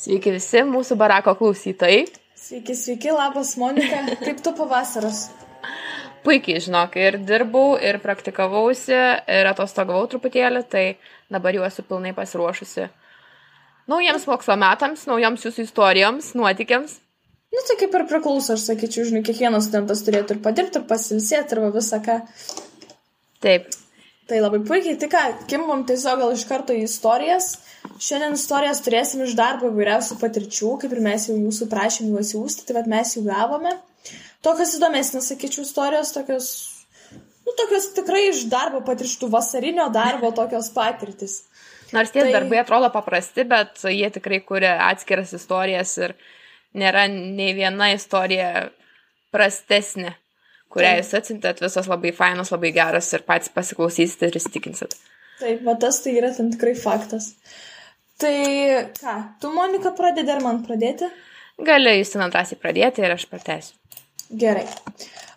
Sveiki visi mūsų barako klausytojai. Sveiki, sveiki, labas Monika, kaip tu pavasaras? Puikiai, žinok, ir dirbau, ir praktikavausi, ir atostogavau truputėlį, tai dabar jau esu pilnai pasiruošusi naujiems mokslo metams, naujoms jūsų istorijoms, nuotikiams. Nu, tai kaip ir priklauso, aš sakyčiau, žinai, kiekvienas studentas turėtų ir padirbti, ir pasilsėti, ir visą ką. Taip. Tai labai puikiai, tai ką, kimbom tiesiog gal iš karto į istorijas. Šiandien istorijas turėsim iš darbo įvairiausių patirčių, kaip ir mes jau jūsų prašym juos siūsti, tai vad mes jų gavome. Tokios įdomesnės, sakyčiau, istorijos, tokios, nu, tokios tikrai iš darbo patirčių, vasarinio darbo tokios patirtis. Nors tie tai... darbai atrodo paprasti, bet jie tikrai kuria atskiras istorijas ir nėra nei viena istorija prastesnė, kurią jūs atsintėt, visos labai fainos, labai geras ir patys pasiklausysite ir įstikinsit. Taip, va tas tai yra tam tikrai faktas. Tai ką, tu Monika pradedi ar man pradėti? Galiu jūs ten antrasiai pradėti ir aš pratęsiu. Gerai.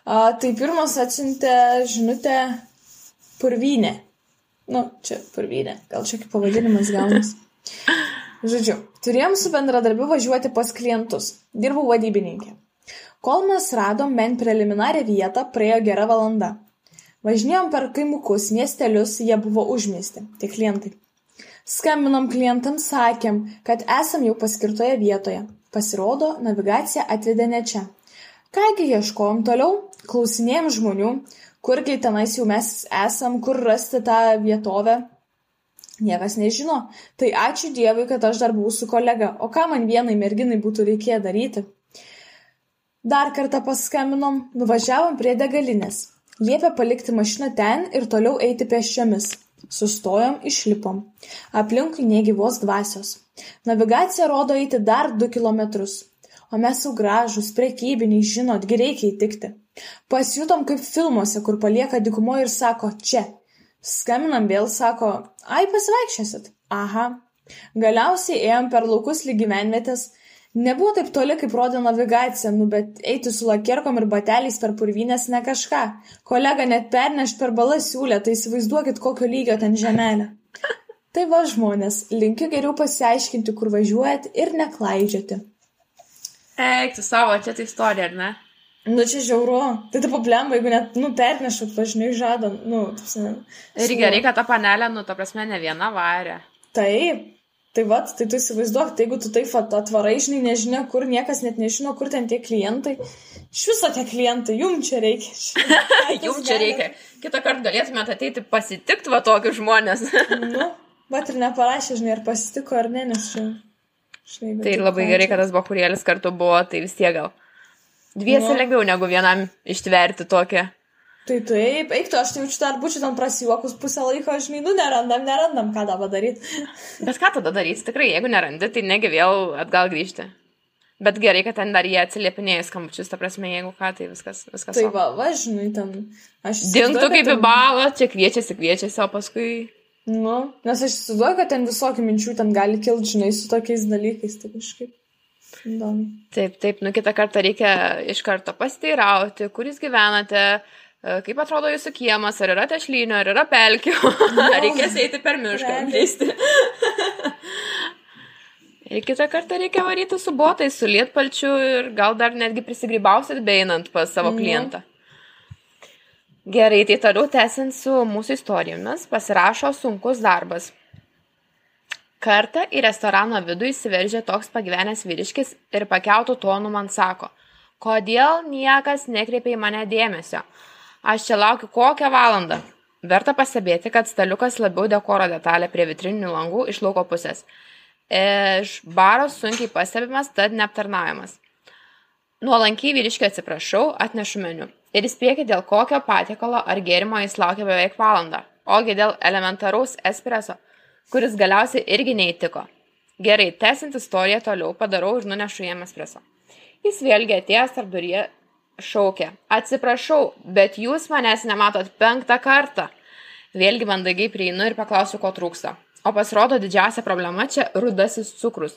A, tai pirmas atsiuntė žinutę purvynė. Nu, čia purvynė. Gal čia kaip pavadinimas gaunas. Žodžiu, turėjom su bendradarbiu važiuoti pas klientus. Dirbau vadybininkė. Kol mes radom bent preliminarią vietą, praėjo gera valanda. Važinėjom per kaimukus, miestelius, jie buvo užmiesti, tie klientai. Skambinom klientams, sakėm, kad esam jau paskirtoje vietoje. Pasirodo, navigacija atvedė ne čia. Kągi ieškojom toliau, klausinėjom žmonių, kurgi tenais jau mes esam, kur rasti tą vietovę. Niekas nežino. Tai ačiū Dievui, kad aš dar buvau su kolega. O ką man vienai merginai būtų reikėję daryti? Dar kartą paskambinom, nuvažiavom prie degalinės. Liepė palikti mašiną ten ir toliau eiti pėsčiomis. Sustojom, išlipom. Aplinkui negyvos dvasios. Navigacija rodo eiti dar du kilometrus o mes jau gražūs, prekybiniai, žinot, gi reikia įtikti. Pasijutom kaip filmuose, kur palieka dikumoje ir sako, čia. Skambinam vėl, sako, ai pasivaikščiosit. Aha. Galiausiai ėjom per laukus lyg gyvenvietės. Nebuvo taip toli, kaip rodė navigacija, nu bet eiti su lakierkom ir bateliais per purvynės ne kažką. Kolega net pernešt per balas siūlė, tai įsivaizduokit, kokio lygio ten žemelė. Tai va žmonės, linkiu geriau pasiaiškinti, kur važiuojat ir neklaidžioti. Eik, tu savo, čia tai istorija, ar ne? Nu, čia žiauru. Tai taip problemą, jeigu net, nu, pernešat, važinai žadą, nu, tapsime. Ir gerai, kad ta panelė, nu, ta prasme, ne viena varė. Taip. Tai vad, tai tu įsivaizduok, tai jeigu tu taip atvarai, žinai, nežinia, kur niekas net nežino, kur ten tie klientai. Iš viso tie klientai, jum čia reikia. jum čia reikia. Kitą kartą galėtumėte ateiti pasitikti va tokius žmonės. nu, bet ir neparašė, žinai, ar pasitiko ar ne, nes čia. Žinai, tai labai gerai, kad tas bakurėlis kartu buvo, tai vis tiek gal. Dviesi nu. lengviau negu vienam ištverti tokią. Tai taip, eik tu, aš tai jaučiu dar būčiau ten prasijuokus pusę laiko, žinai, nu nerandam, nerandam, ką dabar daryti. Bet ką tada daryti, tikrai, jeigu nerandi, tai negi vėl atgal grįžti. Bet gerai, kad ten dar jie atsiliepinėja skambučius, ta prasme, jeigu ką, tai viskas. viskas tai va, va, žinai, ten. Aš. Dingtų kaip ten... į balą, čia kviečiasi, kviečiasi, o paskui Nu, nes aš įsivaizduoju, kad ten visokių minčių ten gali kilti, žinai, su tokiais dalykais, tai kažkaip. Įdomu. Taip, taip, nu kitą kartą reikia iš karto pasiteirauti, kur jūs gyvenate, e, kaip atrodo jūsų kiemas, ar yra tešlynių, ar yra pelkių, ar reikės eiti per mišką, keisti. ir kitą kartą reikia varyti su botais, su lietpalčiu ir gal dar netgi prisigrybausit beinant pas savo klientą. No. Gerai, tai toliau tęsiant su mūsų istorijomis, pasirašo sunkus darbas. Kartą į restorano vidų įsiveržė toks pagyvenęs vyriškis ir pakeltų tonų man sako, kodėl niekas nekreipia į mane dėmesio. Aš čia laukiu kokią valandą. Verta pastebėti, kad staliukas labiau dekoro detalė prie vitrininių langų iš lauko pusės. Iš baro sunkiai pastebimas, tad neaptarnaujamas. Nuolankiai vyriškio atsiprašau, atnešu meniu ir įspėkit, dėl kokio patiekalo ar gėrimo jis laukia beveik valandą, ogi dėl elementaraus espreso, kuris galiausiai irgi neįtiko. Gerai, tęsint istoriją toliau padarau ir nunešu jam espreso. Jis vėlgi atėjęs tarp durie šaukė, atsiprašau, bet jūs manęs nematot penktą kartą. Vėlgi mandagiai prieinu ir paklausiu, ko trūksta. O pasirodo didžiausia problema čia rudasis cukrus,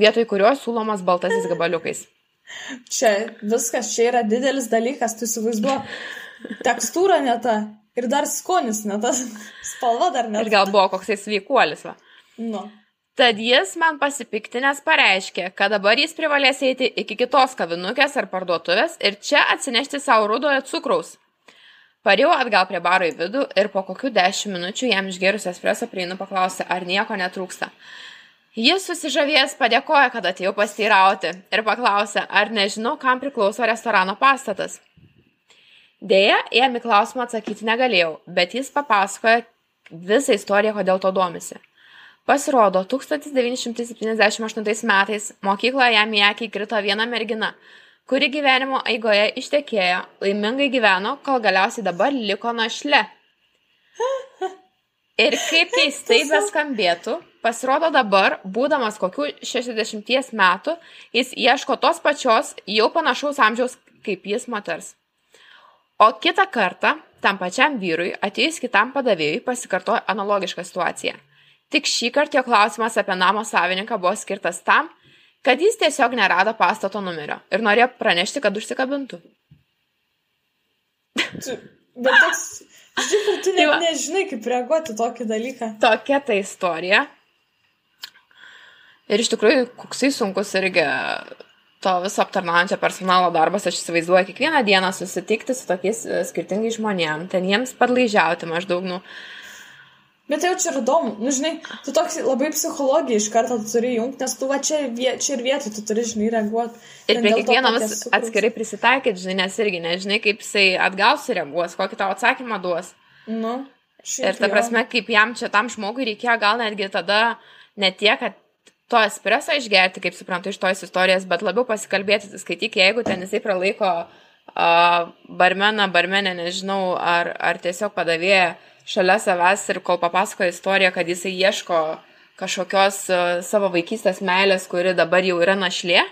vietoj kurio siūlomas baltasis gabaliukais. Čia viskas, čia yra didelis dalykas, tu įsivaizduok. Tekstūra ne ta ir dar skonis ne tas, spalva dar ne ta. Ir gal buvo koks sveikuolis, va. Nu. Tad jis man pasipiktinęs pareiškė, kad dabar jis privalės eiti iki kitos kavinukės ar parduotuvės ir čia atsinešti savo rudojo cukraus. Parėjau atgal prie baro į vidų ir po kokių dešimt minučių jam išgerus espreso prieinu paklausė, ar nieko netrūksta. Jis susižavėjęs padėkoja, kad atėjau pasteirauti ir paklausė, ar nežinau, kam priklauso restorano pastatas. Deja, jam į klausimą atsakyti negalėjau, bet jis papasakoja visą istoriją, kodėl to domisi. Pasirodo, 1978 metais mokykloje jam į akį krito viena mergina, kuri gyvenimo eigoje ištekėjo, laimingai gyveno, kol galiausiai dabar liko našle. Ir kaip keistai beskambėtų, pasirodo dabar, būdamas kokių 60 metų, jis ieško tos pačios, jau panašaus amžiaus kaip jis moters. O kitą kartą tam pačiam vyrui atėjus kitam padavėjui pasikartojo analogiška situacija. Tik šį kartą jo klausimas apie namo savininką buvo skirtas tam, kad jis tiesiog nerado pastato numerio ir norėjo pranešti, kad užsikabintų. Bet toks, žiūrėk, tu va. nežinai, kaip reaguoti tokį dalyką. Tokia ta istorija. Ir iš tikrųjų, koksai sunkus irgi to viso aptarnaujančio personalo darbas, aš įsivaizduoju, kiekvieną dieną susitikti su tokiais e, skirtingais žmonėms, ten jiems padlaižiauti maždaug, nu, Bet jau čia ir įdomu, nu žinai, tu toks labai psichologiją iš karto tu turi jungti, nes tu va čia, ir vie, čia ir vietoj, tu turi, žinai, reaguoti. Ir prie kiekvieno atskirai prisitaikyti, žinai, nes irgi nežinai, kaip jisai atgal sureaguos, kokį tau atsakymą duos. Nu, Ir ta prasme, kaip jam čia tam žmogui reikėjo gal netgi tada ne tiek, kad to espreso išgerti, kaip suprantu iš tos istorijos, bet labiau pasikalbėti, skaityk, jeigu ten jisai pralaiko uh, barmeną, barmenę, nežinau, ar, ar tiesiog padavėja šalia savęs ir kol papasakoja istoriją, kad jisai ieško kažkokios uh, savo vaikystės meilės, kuri dabar jau yra našlė,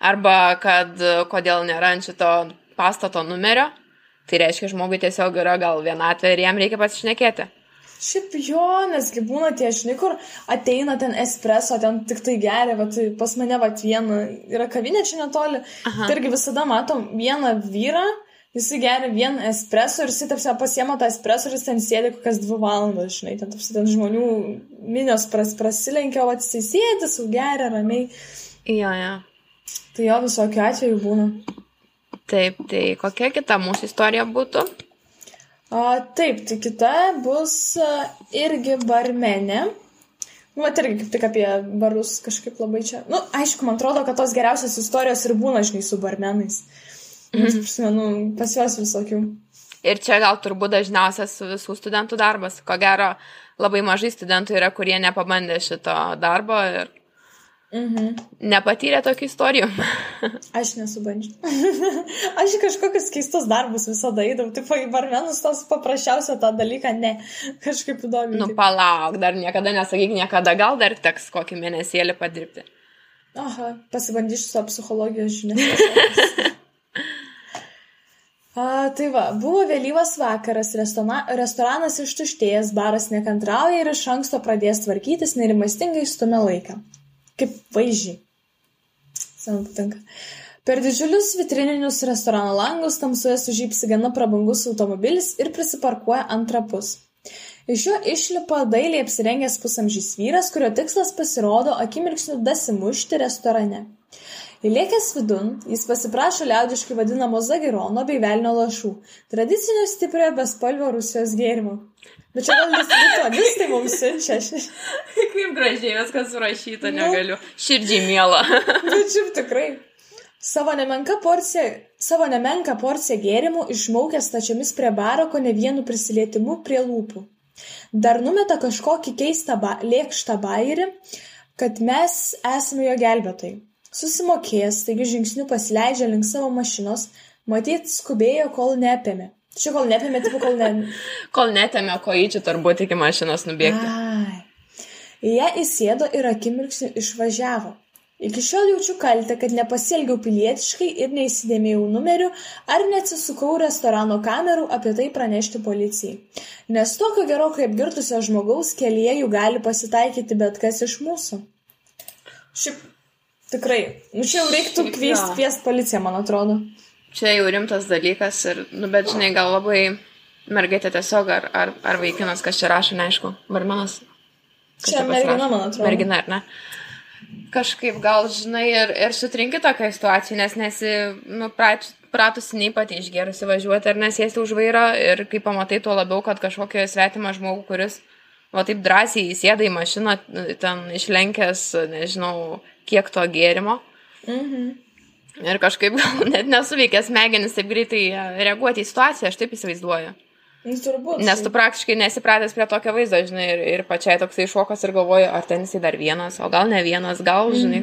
arba kad uh, kodėl nėra ant šito pastato numerio, tai reiškia, žmogui tiesiog yra gal vienatvė ir jam reikia pasišnekėti. Šiaip jo, nesgi būna tie, žinai, kur ateina ten espreso, ten tik tai geria, bet pas mane va viena yra kavinė čia netoli. Aha. Tai irgi visada matom vieną vyrą, jisai geria vieną espreso ir jisai tarsi pasiema tą espreso ir jis ten sėdi kokias dvi valandas, žinai, ten, tarsi, ten žmonių minios pras, prasilenkia, o jisai sėdi, sau geria ramiai. Jo, jo. Tai jo visokių atvejų būna. Taip, tai kokia kita mūsų istorija būtų? A, taip, tai kita bus a, irgi barmenė. Nu, bet irgi kaip tik apie barus kažkaip labai čia. Nu, aišku, man atrodo, kad tos geriausios istorijos ir būna, žinai, su barmenais. Nes, prisimenu, pas juos visokių. Ir čia gal turbūt dažniausias visų studentų darbas. Ko gero, labai mažai studentų yra, kurie nepabandė šito darbo ir Mhm. nepatyrė tokių istorijų. Aš nesubandžiau. Aš kažkokius keistus darbus visada eidavau. Taip, į barmenus tos paprasčiausią tą dalyką, ne. Kažkaip įdomu. nu, palauk, dar niekada nesakyk niekada, gal dar teks kokį mėnesėlį padirbti. Aha, pasibandysiu savo psichologijos žinias. A, tai va, buvo vėlyvas vakaras, restorana, restoranas ištuštėjęs, baras nekantrauja ir iš anksto pradės tvarkytis, nerimastingai stumia laiką. Kaip vaizdžiai. Sen patinka. Per didžiulius vitrininius restorano langus tamsoje sužypsi gana prabangus automobilis ir prisiparkuoja antrapus. Iš jo išlipa dailiai apsirengęs pusamžys vyras, kurio tikslas pasirodo akimirksniu dasimušti restorane. Įlėkęs vidun, jis pasiprašo liaudiškai vadinamo zagirono bei velnio lašų, tradicinio stipriojo bespalvio Rusijos gėrimo. Bet čia gal distributuodistai mums siunčia. Kaip gražiai viskas surašyta, Nu. negaliu. Širdžiai mėla. Bet šiaip tikrai. Savo nemenka porcija, savo nemenka porcija gėrimų išmaukęs stačiamis prie baro, ko ne vienu prisilietimu prie lūpų. Dar numeta kažkokį keistą ba lėkštą bairį, kad mes esame jo gelbėtojai. Susimokėjęs, taigi žingsniu pasileidžia link savo mašinos, matyt, skubėjo, kol neapėmė. Čia kol neapėmė, tipo kol ne... Kol netėmė kojyčių, turbūt iki mašinos nubėgti. Ai. Ją įsėdo ir akimirksniu išvažiavo. Iki šiol jaučiu kaltę, kad nepasielgiau pilietiškai ir neįsidėmėjau numerių ar neatsisukau restorano kamerų apie tai pranešti policijai. Nes tokio gerokai apgirtusio žmogaus kelyje jų gali pasitaikyti bet kas iš mūsų. Šiaip tikrai. Nu čia jau reiktų kviesti kviest policiją, man atrodo. Čia jau rimtas dalykas ir, nu, bet žinai, gal labai mergaitė tiesiog ar, ar, ar vaikinas, kas čia rašo, neaišku, barmenas. Čia mergina, man atrodo. Mergina, ar ne? Kažkaip gal, žinai, ir, ir sutrinki tokią situaciją, nes nesi, nu, prat, pratusi nei pati išgerusi važiuoti ar nesėsti už vairą ir kai pamatai tuo labiau, kad kažkokią svetimą žmogų, kuris, va taip drąsiai įsėda į mašiną, ten išlenkęs, nežinau, kiek to gėrimo. Mhm. Ir kažkaip net nesuveikė smegenis taip greitai e, reaguoti į situaciją, aš taip įsivaizduoju. Nu, turbūt. Nes tu praktiškai nesipratęs prie tokio vaizdo, žinai, ir, ir pačiai toksai šokas ir galvoju, ar ten jisai dar vienas, o gal ne vienas, gal, žinai.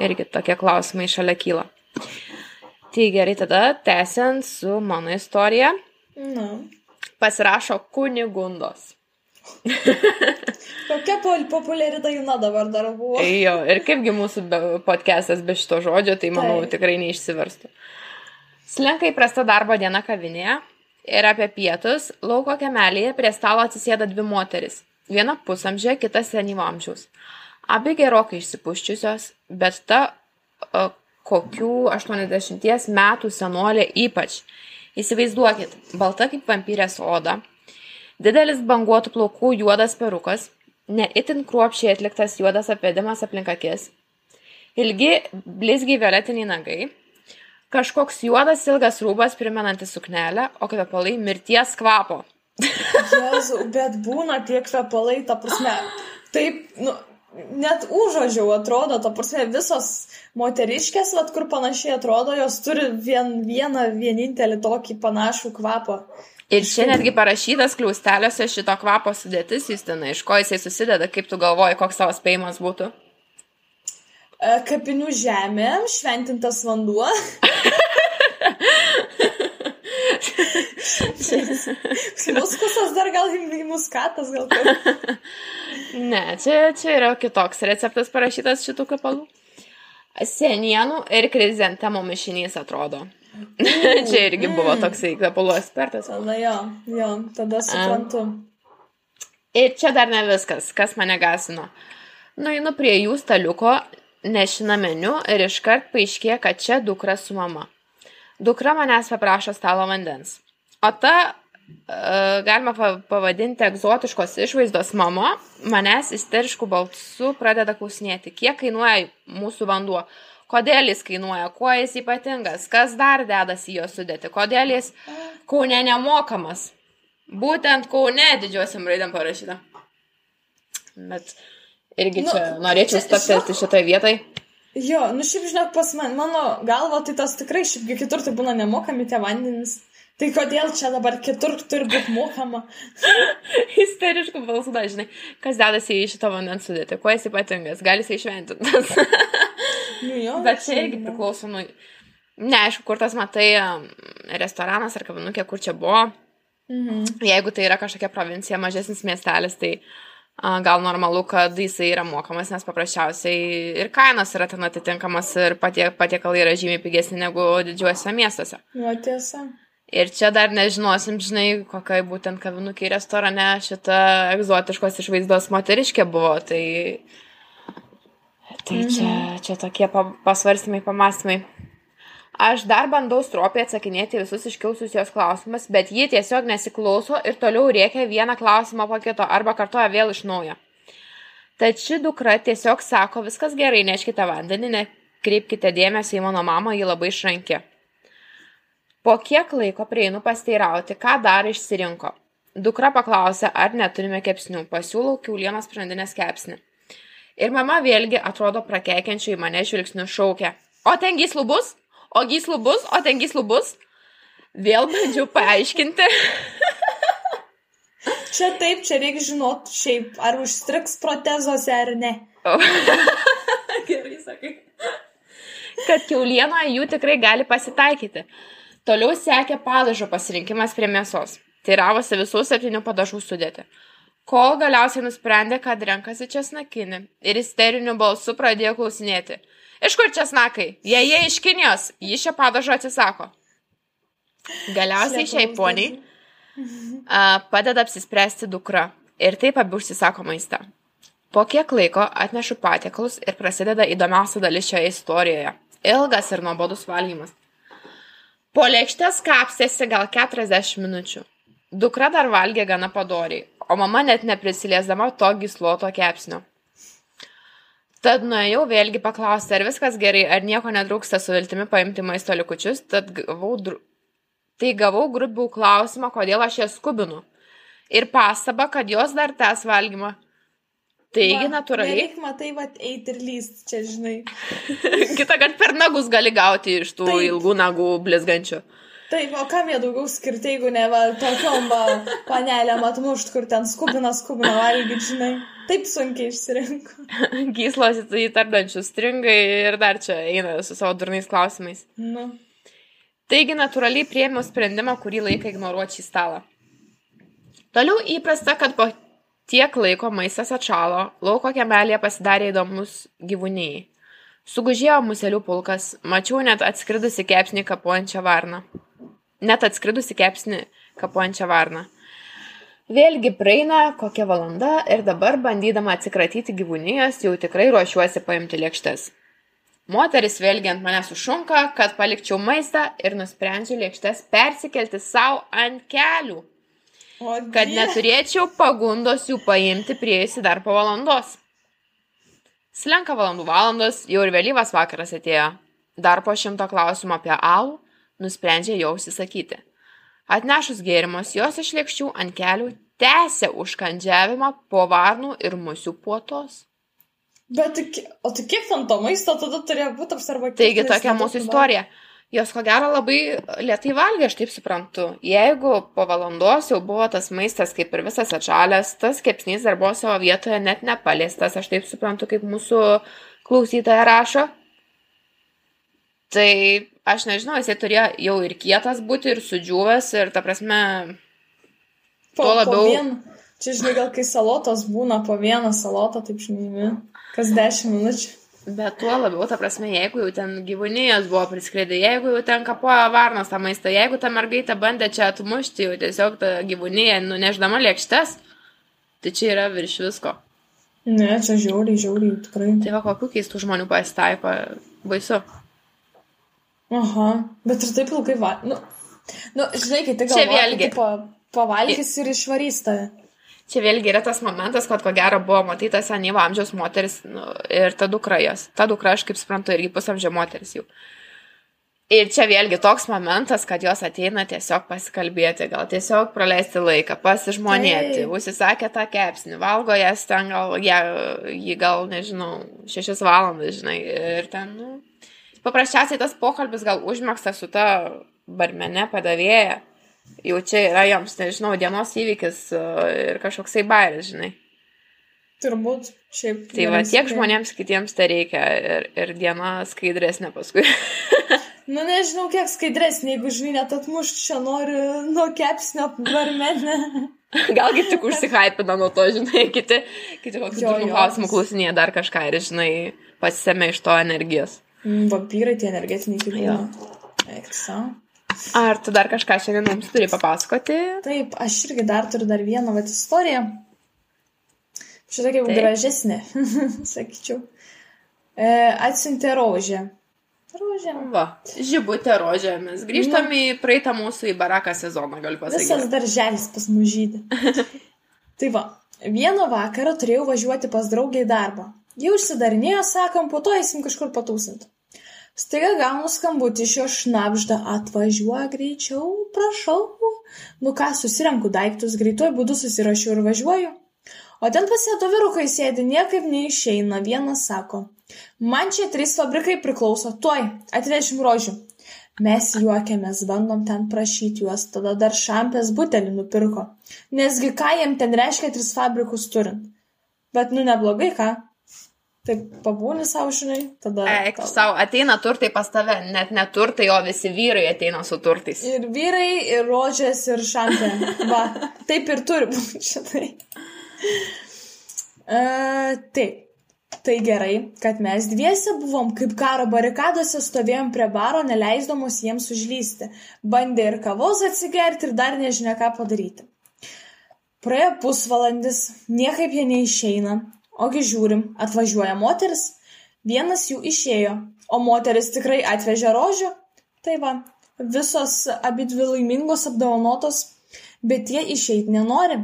Irgi tokie klausimai šalia kyla. Tai gerai, tada tęsiant su mano istorija, Na. pasirašo kunigundos. Kokia populiari daina dabar dar buvo? Jo, ir kaipgi mūsų podcastas be šito žodžio, tai manau Taip. tikrai neišsiverstų. Slenka įprasta darbo diena kavinėje ir apie pietus lauko kemelėje prie stalo atsisėda dvi moteris. Viena pusamžė, kita senyvo amžiaus. Abi gerokai išsipuščiusios, bet ta o, kokių 80 metų senolė ypač. Įsivaizduokit, balta kaip vampyrės oda, didelis banguotų plaukų juodas perukas, neįtin kruopšiai atliktas juodas apėdimas aplink akis, ilgi blizgiai violetiniai nagai, kažkoks juodas ilgas rūbas primenantis suknelę, o kvepalai mirties kvapo. Jėzu, bet būna tie kvepalai, ta prasme, taip, nu, net užuodžiau atrodo, ta prasme, visos moteriškės, vat, kur panašiai atrodo, jos turi vien, vieną vienintelį tokį panašų kvapą. Ir čia netgi parašytas kliausteliuose šito kvapo sudėtis, Justina, iš ko jisai susideda, kaip tu galvoji, koks tavo spėjimas būtų. E, Kapinių žemė, šventintas vanduo. Muskusas dar gal muskatas, gal kaip. Ne, čia, čia yra kitoks receptas parašytas šitų kvepalų. Senienų ir krizentemo mišinys atrodo. čia irgi buvo toksai kvepalų ekspertas. Tada jo, jo, tada suprantu. Ir čia dar ne viskas, kas mane gasino. Nueinu prie jų staliuko, nešina meniu ir iškart paaiškėja, kad čia dukra su mama. Dukra manęs paprašo stalo vandens. O ta, e, galima pa- pavadinti egzotiškos išvaizdos mama, manęs isteriškų balsų pradeda klausinėti, kiek kainuoja mūsų vanduo, kodėl jis kainuoja, kuo jis ypatingas, kas dar dedasi jo sudėti, kodėl jis kaune nemokamas. Būtent kaune didžiosiam raidėm parašyta. Bet irgi Nu, čia norėčiau čia- staptelti šitoje vietoje. Jo, nu šiaip žinok, pas man, mano galva, tai tas tikrai šiaipgi kitur tai būna nemokami tie vandenys. Tai kodėl čia dabar kitur turi būti mokama? Isteriškų balsų dažnai. Kas dedasi į šitą vandens sudėtį? Kuo jis ypatingas? Gali jisai šventintas. Nu, jo, Bet čia irgi priklauso nuo... Neaišku, kur tas matai um, restoranas ar kavinukė, kur čia buvo. Mhm. Jeigu tai yra kažkokia provincija, mažesnis miestelis, tai a, gal normalu, kad jisai yra mokamas, nes paprasčiausiai ir kainos yra ten atitinkamas ir patie, patiekalai yra žymiai pigesni negu didžiuosiuose miestuose. Nu, tiesa. Ir čia dar nežinosim, žinai, kokiai būtent kavinukė restorane šita egzotiškos išvaizdos moteriškė buvo. Tai, tai čia, čia tokie pa, pasvarstymai, pamastymai. Aš dar bandau stropiai atsakinėti visus iškilusius jos klausimus, bet ji tiesiog nesiklauso ir toliau rėkia vieną klausimą po kito arba kartoja vėl iš naujo. Tad ši dukra tiesiog sako, viskas gerai, neškite vandenį, nekreipkite dėmesio į mano mamą, ji labai išrankė. Po kiek laiko prieinu pasteirauti, ką dar išsirinko. Dukra paklausė, ar neturime kepsnių, pasiūlau kiaulienos sprendinės kepsnį. Ir mama vėlgi atrodo prakeikiančiai mane žvilgsniu šaukia. O ten gyslų bus? O gyslų bus? O ten gyslų bus? Vėl bandžiau paaiškinti. Čia taip, čia reikia žinot šiaip, ar užstriks protezuose ar ne. Gerai sakai. Kad kiaulienoje jų tikrai gali pasitaikyti. Toliau sekė padažo pasirinkimas prie mėsos. Teiravosi visų septynių padažų sudėti. Kol galiausiai nusprendė, kad renkasi česnakinį ir isteriniu balsu pradėjo klausinėti. Iš kur česnakai? Jei jie iš Kinijos, ji šio padažo atsisako. Galiausiai šiai poniai a, padeda apsispręsti dukra ir taip abi užsisako maistą. Po kiek laiko atnešu patiekalus ir prasideda įdomiausia dalis šioje istorijoje - ilgas ir nuobodus valgymas. Po lėkštės kapstėsi gal 40 minučių. Dukra dar valgė gana padoriai, o mama net neprisiliesdama to gysloto kepsnio. Tad nuėjau vėlgi paklausti, ar viskas gerai, ar nieko netrūksta su viltimi paimti maisto likučius, tad gavau, dru... tai gavau grubių klausimą, kodėl aš jas skubinu. Ir pastabą, kad jos dar tęs valgymą. Taigi, Va, natūraliai. Nereik matai, va, eiti ir lyst, čia žinai. Kita kart per nagus gali gauti iš tų Taip. ilgų nagų blizgančių. Taip, o kam jie daugiau skirti, jeigu ne, va, tokiom, va, panelėm atmušt, kur ten skubina, skubina valgyti, žinai. Taip sunkiai išsirinko. Gyslos įtardančių stringai ir dar čia eina su savo durnais klausimais. Nu. Taigi natūraliai priėmiau sprendimą, kurį laiką ignoruoti šį stalą. Toliau įprasta, kad po tiek laiko maistas atšalo, lauko kemelėje pasidarė įdomus gyvūniai. Sugužėjo muselių pulkas, mačiau net atskridusi kepsnį kapuojančią varną. Net atskridusi kepsnį kapuojančią varną. Vėlgi praeina kokia valanda ir dabar bandydama atsikratyti gyvūnijos jau tikrai ruošiuosi paimti lėkštes. Moteris vėlgi ant manęs užšunka, kad palikčiau maistą ir nusprendžiu lėkštes persikelti savo ant kelių, kad neturėčiau pagundos jų paimti prieisi dar po valandos. Slenka valandų valandos, jau ir vėlyvas vakaras atėjo. Dar po šimto klausimų apie alų nusprendžia jau užsisakyti. Atnešus gėrimus, jos iš lėkščių ant kelių tęsė užkandžiavimą po varnų ir musių puotos. Bet, o tai kiek ten to maisto tada turėjo būti apsarba? Taigi tokia mūsų istorija. Jos ko gero labai lietai valgė, aš taip suprantu. Jeigu po valandos jau buvo tas maistas kaip ir visas atšalęs, tas kepsnys dar buvo savo vietoje net nepaliestas, aš taip suprantu, kaip mūsų klausytoja rašo. Tai aš nežinau, jisai turėjo jau ir kietas būti, ir sudžiūvęs, ir ta prasme, Po, tuo labiau- Po vien, čia, žinai, gal kai salotos būna po vieną salotą, taip žinai, kas dešimt minučių. Bet tuo labiau, ta prasme, jeigu jau ten gyvūnijos buvo priskridę, jeigu jau ten kapojo varnos tą maistą, jeigu ta mergaitė bandė čia atmušti jau tiesiog tą gyvūniją, nuneždama lėkštes, tai čia yra virš visko. Ne, čia žiauriai, žiauriai, tikrai. Tai va, kokių keistų žmonių pasitaiko, baisu. Aha, bet ir taip ilgai va. Nu, nu žinai, kai tik Čia galvoji, vėlgi. tipo, pavalgys ir išvarys tave. Čia vėlgi yra tas momentas, kad ko gero buvo matyta senyvo amžiaus moteris nu, ir ta dukra jos. Ta dukra, aš kaip suprantu, irgi pusamžio moteris jau. Ir čia vėlgi toks momentas, kad jos ateina tiesiog pasikalbėti, gal tiesiog praleisti laiką, pasižmonėti, užsisakė tą kepsnį, valgo jas ten gal, ją, jį gal, nežinau, šešias valandas, žinai, ir ten, nu, paprasčiausiai tas pokalbis gal užmėgstas su ta barmene padavėja. Jau čia yra joms, nežinau, dienos įvykis e, ir kažkoksai bairis, žinai. Turbūt šiaip. Tai va, tiek spėjai. žmonėms kitiems tai reikia ir, ir diena skaidresnė paskui. Nu, nežinau, kiek skaidresnė, jeigu, žinai, net atmušti čia nori nuo kepsnio varmenę. Gal kaip tik užsihypina nuo to, žinai, kiti, kiti kokių klausimų klausinėje dar kažką ir, žinai, pasisėmė iš to energijos. Mm, Vampyrai tie energetiniai gyvūnai. Ar tu dar kažką šiandien mums turi papasakoti? Taip, aš irgi dar turiu dar vieną vat istoriją. Šitą Taip. gražesnė, sakyčiau. E, atsintė rožė. Rožė. Va, žibutė rožė, mes grįžtam į praeitą mūsų į baraką sezoną, galiu Visas pasakyti. darželis pas mužydį. tai va, vieną vakarą turėjau važiuoti pas draugę į darbą. Jau užsidarinėjo, sakom, po to eisim kažkur patūsint. Staiga gaunu skambutį iš jo šnapžda, atvažiuoja greičiau, prašau. Nu ką, susirenku daiktus, greituoju būdu susirašiau ir važiuoju. O ten pasėto vyrukai sėdi, niekaip neišeina. Vienas sako, man čia trys fabrikai priklauso, tuoj, atvešim rožių. Mes juokiamės, bandom ten prašyti juos, tada dar šampės butelį nupirko. Nesgi ką jiem ten reiškia tris fabrikus turint. Bet nu neblogai, ką? Taip pabūni savo, žinai, tada... Eik, tau- savo, ateina turtai pas tave, net neturtai, o visi vyrai ateina su turtais. Ir vyrai, ir rožės, ir šampė. Va, taip ir turi būti šitai. E, taip. Tai gerai, kad mes dviese buvom kaip karo barikadose stovėjom prie baro, neleisdamos jiems užlysti. Bandė ir kavos atsigerti ir dar nežinia ką padaryti. Praėjo pusvalandis, niekaip jie neišeina. Ogi žiūrim, atvažiuoja moteris, vienas jų išėjo, o moteris tikrai atvežė rožių. Tai va, visos abidvi laimingos apdovanotos, bet jie išeiti nenori.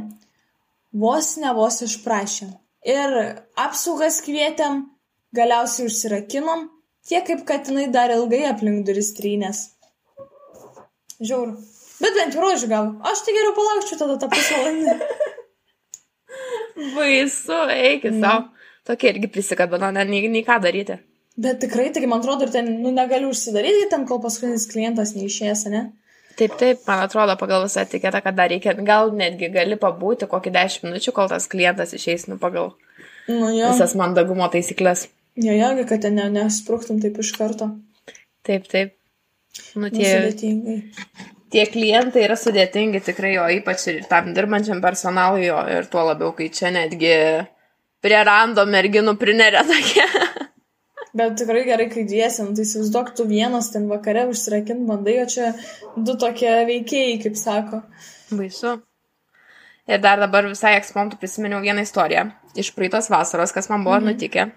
vos ne vos išprašėm. Ir apsaugas kvietėm, galiausiai užsirakinom, tiek kaip katinai dar ilgai aplink duris trynės. Žiauru. Bet bent jau rožių gal. Aš tai geriau palaukčiau tada tą pusvalandį. Baisu, eikit mm. savo. Tokie irgi prisikabino, ne, nei, nei ką daryti. Bet tikrai, taigi man atrodo, ir ten, nu, negaliu užsidaryti ten, kol paskutinis klientas neišėjęs, ne? Taip, taip, man atrodo, pagal visą etiketą, kad dar reikia, gal netgi gali pabūti kokį 10 minučių, kol tas klientas išeis, nu, pagal nu, jo. visas mandagumo taisyklės. Jo, jo, kad ten ne, nesprūktum taip iš karto. Taip, taip. Nu, tie, Sudėtingai. Tie klientai yra sudėtingi tikrai, o ypač ir tam dirbančiam personalui, jo, ir tuo labiau, kai čia netgi prie rando merginų prinerė tokie. Bet tikrai gerai, kai dviesi, nu, tai įsivaizduok, tu vienas ten vakare užsirakint bandai, o čia du tokie veikėjai, kaip sako. Baisu. Ir dar dabar visai ekspontų prisiminiau vieną istoriją iš praeitos vasaros, kas man buvo mhm. nutikę.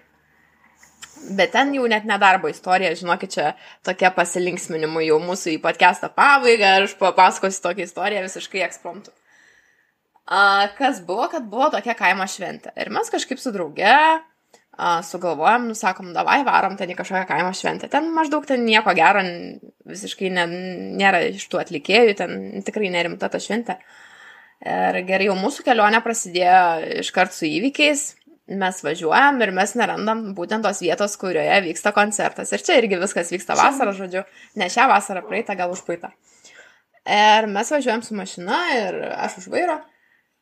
Bet ten jau net nedarbo istorija, žinokit, čia tokia pasilinksminimų jau mūsų į podcastą pabaigą aš papasakosiu tokią istoriją visiškai ekspontų. A, kas buvo, kad buvo tokia kaimo šventė. Ir mes kažkaip su drauge a, sugalvojom, nusakom, davai varom ten į kažkokią kaimo šventę. Ten maždaug ten nieko gero, visiškai ne, nėra iš tų atlikėjų, ten tikrai nerimta ta šventė. Ir gerai, jau mūsų kelionė prasidėjo iškart su įvykiais, mes važiuojam ir mes nerandam būtent tos vietos, kurioje vyksta koncertas. Ir čia irgi viskas vyksta vasarą, žodžiu, ne šią vasarą, praeitą, gal užpraeitą. Ir mes važiuojam su mašina ir aš už vairo.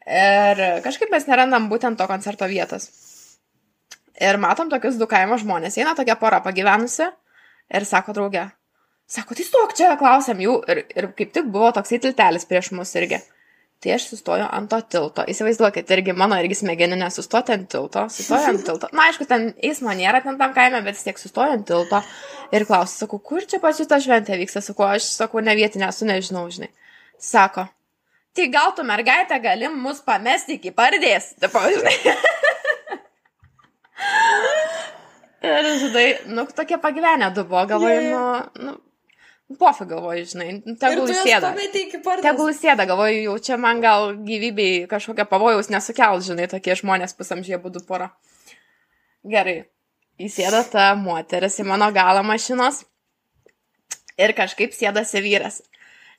Ir kažkaip mes nerandam būtent to koncerto vietos. Ir matom tokius du kaimo žmonės. Eina tokia pora pagyvenusi ir sako draugė. Sako, tai stok čia, klausiam jų. Ir, ir kaip tik buvo toksai tiltelis prieš mus irgi. Tai aš sustoju ant to tilto. Įsivaizduokit, irgi mano irgi smegeninė sustoti ant tilto. Sustoju ant tilto. Na, aišku, ten eismo nėra ten tam kaime, bet vis tiek sustoju ant tilto. Ir klausiu, sakau, kur čia pas jūs ta šventė vyksta? Sakau, aš sakau, ne vietinė, esu nežinau, žinai. Sako, tai gal tu mergaitė galim mus pamesti iki pardės. Taip, žinai. Ir, žinai, nu, tokie pagyvenę du buvo, galvoju, nu, nu, pofai galvoju, žinai, tegul sėda. Tegul sėda, galvoju, jau čia man gal gyvybei kažkokia pavojaus nesukels, žinai, tokie žmonės pusamžė būdų pora. Gerai, įsėda ta moteris į mano galą mašinos ir kažkaip sėdasi vyras.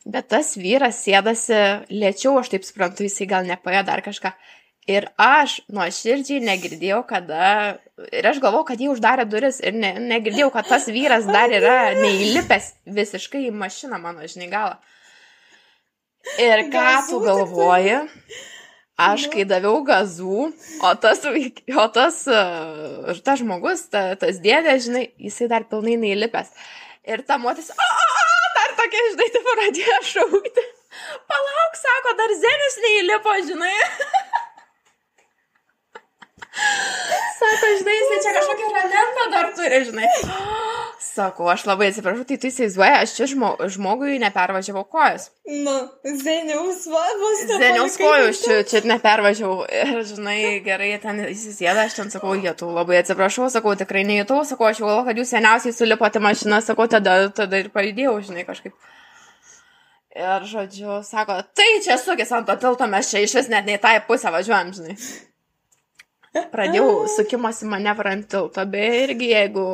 Bet tas vyras sėdasi lėčiau, aš taip suprantu, jisai gal nepaėjo dar kažką. Ir aš nuoširdžiai negirdėjau, kada. Ir aš galvau, kad jie uždarė duris ir ne, negirdėjau, kad tas vyras dar yra neįlipęs visiškai į mašiną mano, žinai, galą. Ir ką tu galvoji? Aš kai daviau gazų, o tas, o tas, tas žmogus, ta, tas dėdė, žinai, jisai dar pilnai neįlipęs. Ir ta motis, a, a, a, dar tokia, žinai, tai pradėjo šaukti. Palauk, sako, dar zenis neįlipo, žinai. Sako, žinai, jis čia kažkokią rameną dar turi, žinai. Sako, aš labai atsiprašau, tai tu įsivaizduoji, aš čia žmo, žmogui nepervažiavau kojas. Nu, zeniaus vadovas. Zeniaus kojus čia, čia nepervažiavau. Ir, žinai, gerai, ten įsisėda, aš ten sakau, tu labai atsiprašau, sakau, tikrai neįtau, sakau, aš galvoju, kad jūs seniausiai sulipote mašiną, sakau, tada, tada ir pajudėjau, žinai, kažkaip. Ir, žodžiu, sako, tai čia sukis ant to tilto, mes čia iš vis net ne į tą pusę važiuojam, žinai. Pradėjau sukimosi manevrą ant tilto, bet irgi jeigu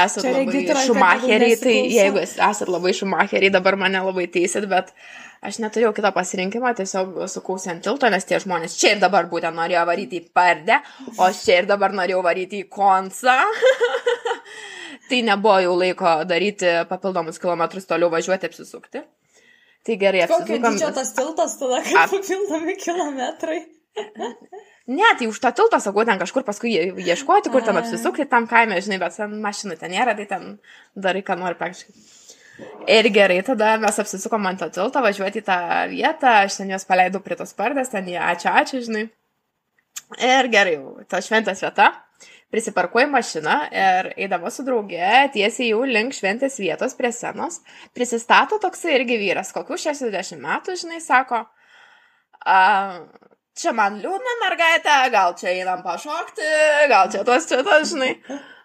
esate labai šumacheriai, tai jeigu esate labai šumacheriai, dabar mane labai teisit, bet aš neturėjau kito pasirinkimo, tiesiog sukausi ant tilto, nes tie žmonės čia ir dabar būtent norėjo varyti į pardę, o čia ir dabar norėjau varyti į konsą. tai nebuvo jau laiko daryti papildomus kilometrus toliau važiuoti apsisukti. Tai gerai, apsisukom. Kokia čia tas tiltas tada, kaip Ap... papildomi kilometrai? Ne, tai už tą tiltą, sakau, ten kažkur paskui ieškoti, kur ten apsisukti tam kaime, žinai, bet ten mašinų ten nėra, tai ten darai, ką nori praktiškai. Ir gerai, tada mes apsisukom ant to tilto, važiuoti į tą vietą, aš ten juos paleidau prie tos pardės, ten jie ačiū, ačiū, žinai. Ir gerai, ta šventės vieta, prisiparkuoju mašiną ir eidama su drauge tiesiai jau link šventės vietos prie senos, prisistato toksai irgi vyras, kokių 60 metų, žinai, sako, uh, čia man liūdna mergaitė, gal čia einam pašokti, gal čia tas, čia tas, žinai.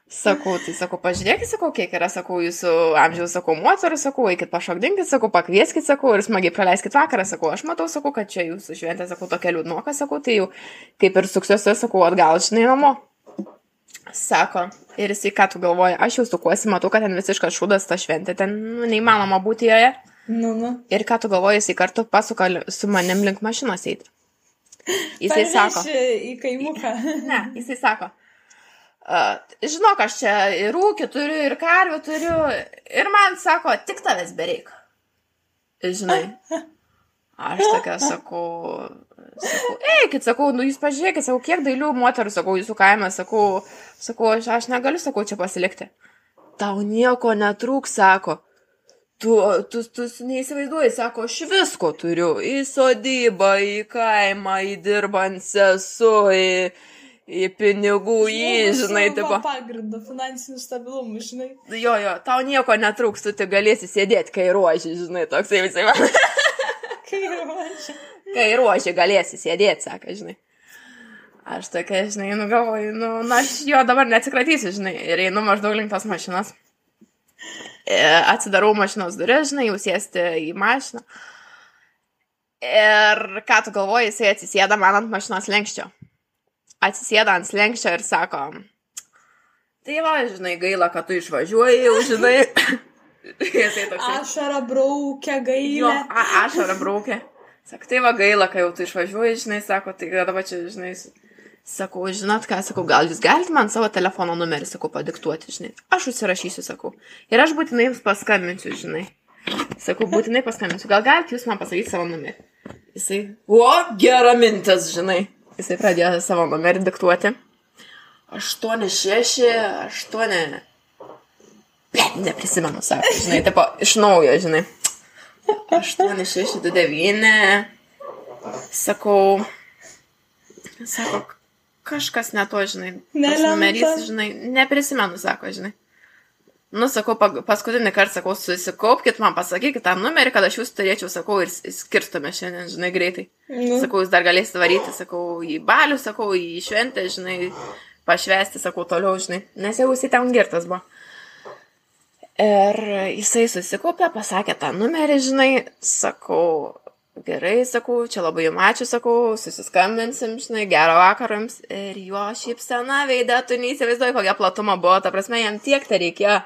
Sakau, tai sakau, pažiūrėkit, sakau, kiek yra, sakau, jūsų amžiaus, sakau, moterų, sakau, eikit pašokdinkit, sakau, pakvieskit, sakau, ir smagiai praleiskit vakarą, sakau, aš matau, sakau, kad čia jūsų šventė, sakau, tokia liūdnoka, sakau, tai jau kaip ir suksiuosi, sakau, atgal, žinai, namo. Sako, ir jisai, ką tu galvoji, aš jau sukuosi, matau, kad ten visiškas šūdas ta šventė, ten nu, neįmanoma būti joje. Nu, nu. Ir ką tu galvoji, jisai kartu pasuka su manim link mašinos eiti. Jisai sako. Parveši Į kaimuką. Ne, jisai sako. Uh, žinok, aš čia ir ūkį turiu, ir karvių turiu. Ir man sako, tik tavęs bereik. Žinai. Aš tokia sakau, sakau, eikit, sakau, nu jūs pažiūrėkit, sakau, kiek dailių moterų, sakau, jūsų kaime, sakau, sakau, aš, aš negaliu, sakau, čia pasilikti. Tau nieko netrūks, sako. Tu, tu, tu neįsivaizduoji, sako, aš visko turiu. Į sodybą, į kaimą, į dirbant sesu, į, į pinigų, į, žinai, tipo. Pagrindą, finansinių stabilumų, žinai. Jo, jo, tau nieko netrūks, tu tik galėsi sėdėti, kai ruoši, žinai, toksai visai. Kai ruošia. kai ruoši, galėsi sėdėti, sako, žinai. Aš tokia, žinai, nu galvoju, nu, na, aš jo dabar neatsikratysiu, žinai, ir einu maždaug link tos mašinos. E, atsidarau mašinos duris, žinai, jau sėsti į mašiną. Ir ką tu galvoji, jisai atsisėda man ant mašinos lenkščio. Atsisėda ant lenkščio ir sako, tai va, žinai, gaila, kad tu išvažiuoji, jau žinai. Ašara braukia Jo, gailę. a- ašarą braukė. Sako, tai va gaila, kai jau tu išvažiuoji, žinai, sako, tai dabar čia, žinai, sakau, žinot ką, sakau, gal jūs galite man savo telefono numerį, sakau, padiktuoti, žinai. Aš užsirašysiu, sakau. Ir aš būtinai jums paskambinsiu, žinai. Sakau, būtinai paskambinsiu. Gal galite jūs man pasakyti savo numerį? Jisai, o, gera mintis, žinai. Jisai pradėjo savo numerį diktuoti. 8, 6, 8. Bet neprisimenu, sako, žinai, tipo, iš naujo, žinai. 8, 6, 2, 9. Sakau, sako, kažkas ne to, žinai. Numerys, žinai, neprisimenu, sako, žinai. Nu, sakau, paskutinį kartą sakau, susikaupkit, man pasakykit tą numerį, kad aš jūs turėčiau, sakau, ir s- skirstume šiandien, žinai, greitai. Nu. Sakau, jūs dar galėsite varyti, sakau, į balių, sakau, į šventę, žinai, pašvesti, sakau, toliau, žinai, nes jau jisai ten girtas buvo. Ir jisai susikaupė, pasakė tą numerį, žinai, sakau, gerai, sakau, čia labai jums ačiū, sakau, susiskambinsim, žinai, gerą vakarą jums. Ir jo šypsena veidė, tu neįsivaizduoji, kokia platuma buvo, ta prasme, jam tiek tai reikėjo.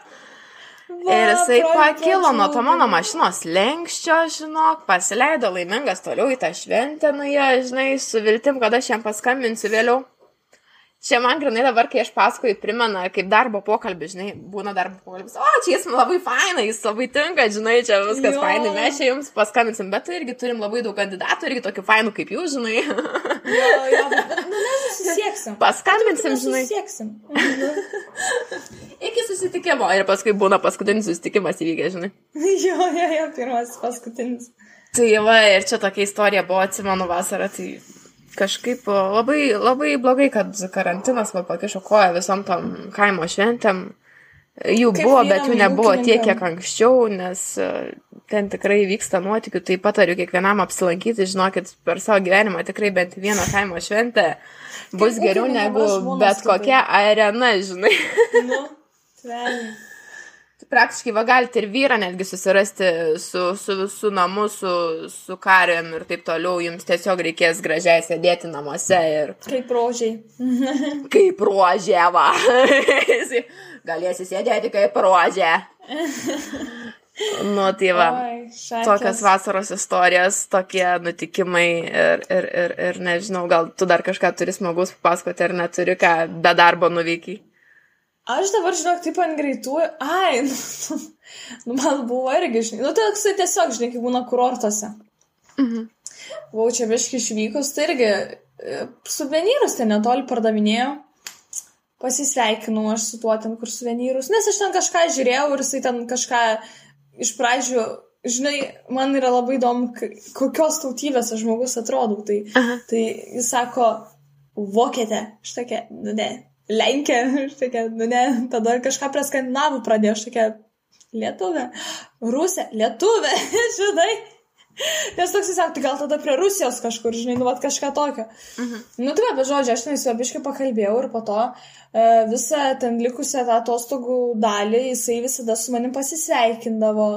Va, Ir jisai pakilo nuo to mano mašinos lenkščio, žinok, pasileido laimingas toliau į tą šventę, nu jie, žinai, su viltim, kad aš jam paskambinsiu vėliau. Čia man grinai dabar, kai aš paskui primena, kaip darbo pokalbis, žinai, būna darbo pokalbis. O, čia jis labai fainai, jis labai tinka, žinai, čia viskas Jo. fainai, mes čia jums paskambinsim, bet irgi turim labai daug kandidatų, irgi tokių fainų kaip jūs, žinai. Jo, jo, bet nu, mes susisieksim. Paskambinsim, žinai. Susisieksim. Iki susitikimo. Ir paskui būna paskutinis susitikimas įvykęs, žinai. jo, jo, jo, pirmasis, paskutinis. Tai va, ir čia tokia istorija buvo, atsimenu vasarą, tai kažkaip labai, labai blogai, kad karantinas man pakišo koją visom tom kaimo šventėm. Jų Kaip buvo, bet jų nebuvo tiek, kiek anksčiau, nes e, ten tikrai vyksta nuotikių. Tai patariu kiekvienam apsilankyti, žinokit, per savo gyvenimą tikrai bent vieną kaimo šventę bus geriau ūkininkam negu bet kokia arena, žinai. Nu, tveliai. Praktiškai va galite ir vyrą netgi susirasti su, su visų namu, su, su kariam ir taip toliau. Jums tiesiog reikės gražiai sėdėti namuose ir Kaip rožiai. kaip ruožė, va. Galėsi sėdėti kaip ruožė. Nu, tai va. Oi. Tokios vasaros istorijos, tokie nutikimai ir, ir, ir, ir nežinau, gal tu dar kažką turi smagus papasakoti ar neturi, ką be darbo nuveikiai. Aš dabar, žinok, taip ant greitų. Ai, nu, nu, man buvo irgi, žinai. Nu, tai toksai tiesiog, žinai, kaip būna kurortuose. Mhm. Buvau čia biški išvykus, tai irgi e, suvenyrus ten netoli pardavinėjo. Pasisveikinau aš su tuo ten, kur suvenyrus. Nes aš ten kažką žiūrėjau ir jisai ten kažką iš pradžių, žinai, man yra labai įdomu, kokios tautybės aš žmogus atrodau. Tai, Aha. tai jis sako, vokietė. Tokia, nu ne. Lenkė, aš tokia, nu ne. Tada kažką prie skandinavų pradėjo, aš tokia, lietuvė. Rusė, lietuvė, žinai. Nes toks jis tai gal tada prie Rusijos kažkur, žinai, nu, vat kažką tokio. Mhm. Nu, tai, bet žodžiu, aš neįsivabiškai pakalbėjau ir po to e, visą ten likusią tą atostogų dalį jisai visada su manim pasisveikindavo.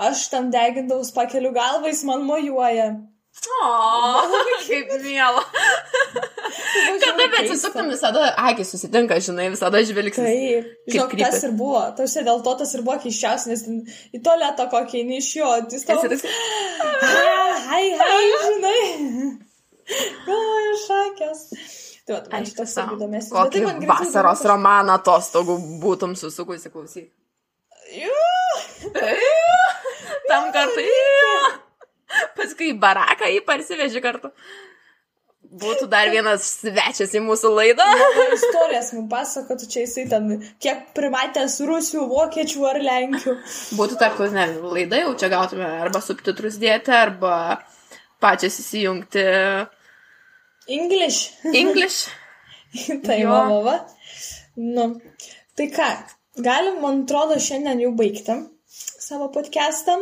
Aš tam degindavus pakeliu galvą, jis man mojuoja. O, kaip miela. Kada atsisuktum visada, akis susitinka, žinai, visada žvilgsnis. Taip, žinok, tas ir buvo. Tausia dėl to tas ir buvo keiščiausias, nes į tualetą kokį eini iš jo, jis tau... Hai, hai, žinai. Galvoju, šakės. Tai va, man šitas įdomesnis. Kokį tai vasaros romaną atostogų būtum susukusi klausyti. Tam kartui. Paskui į baraką jį parsiveži kartu. Būtų dar vienas svečias į mūsų laidą. Mano istorijas man pasakotų čia jisai ten, kiek primatęs rusių, vokiečių ar lenkių. Būtų tarptautinė laida, jau čia gautume arba subtitrus dėti, arba pačias įsijungti. English. English. tai mama, va. Nu, tai ką, galim, man atrodo, šiandien jau baigti savo podcastą.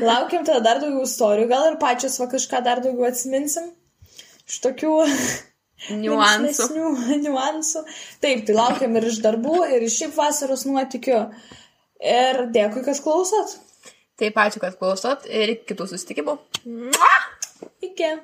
Laukiam tada dar daugiau istorijų, gal ir pačios va kažką dar daugiau atsiminsim. Iš tokių niuansų. niuansų. Taip, tai laukiam ir iš darbų, ir iš šiaip vasaros nuotikių. Ir dėkui, kad klausot. Taip, ačiū, kad klausot ir kitų susitikimų. Iki.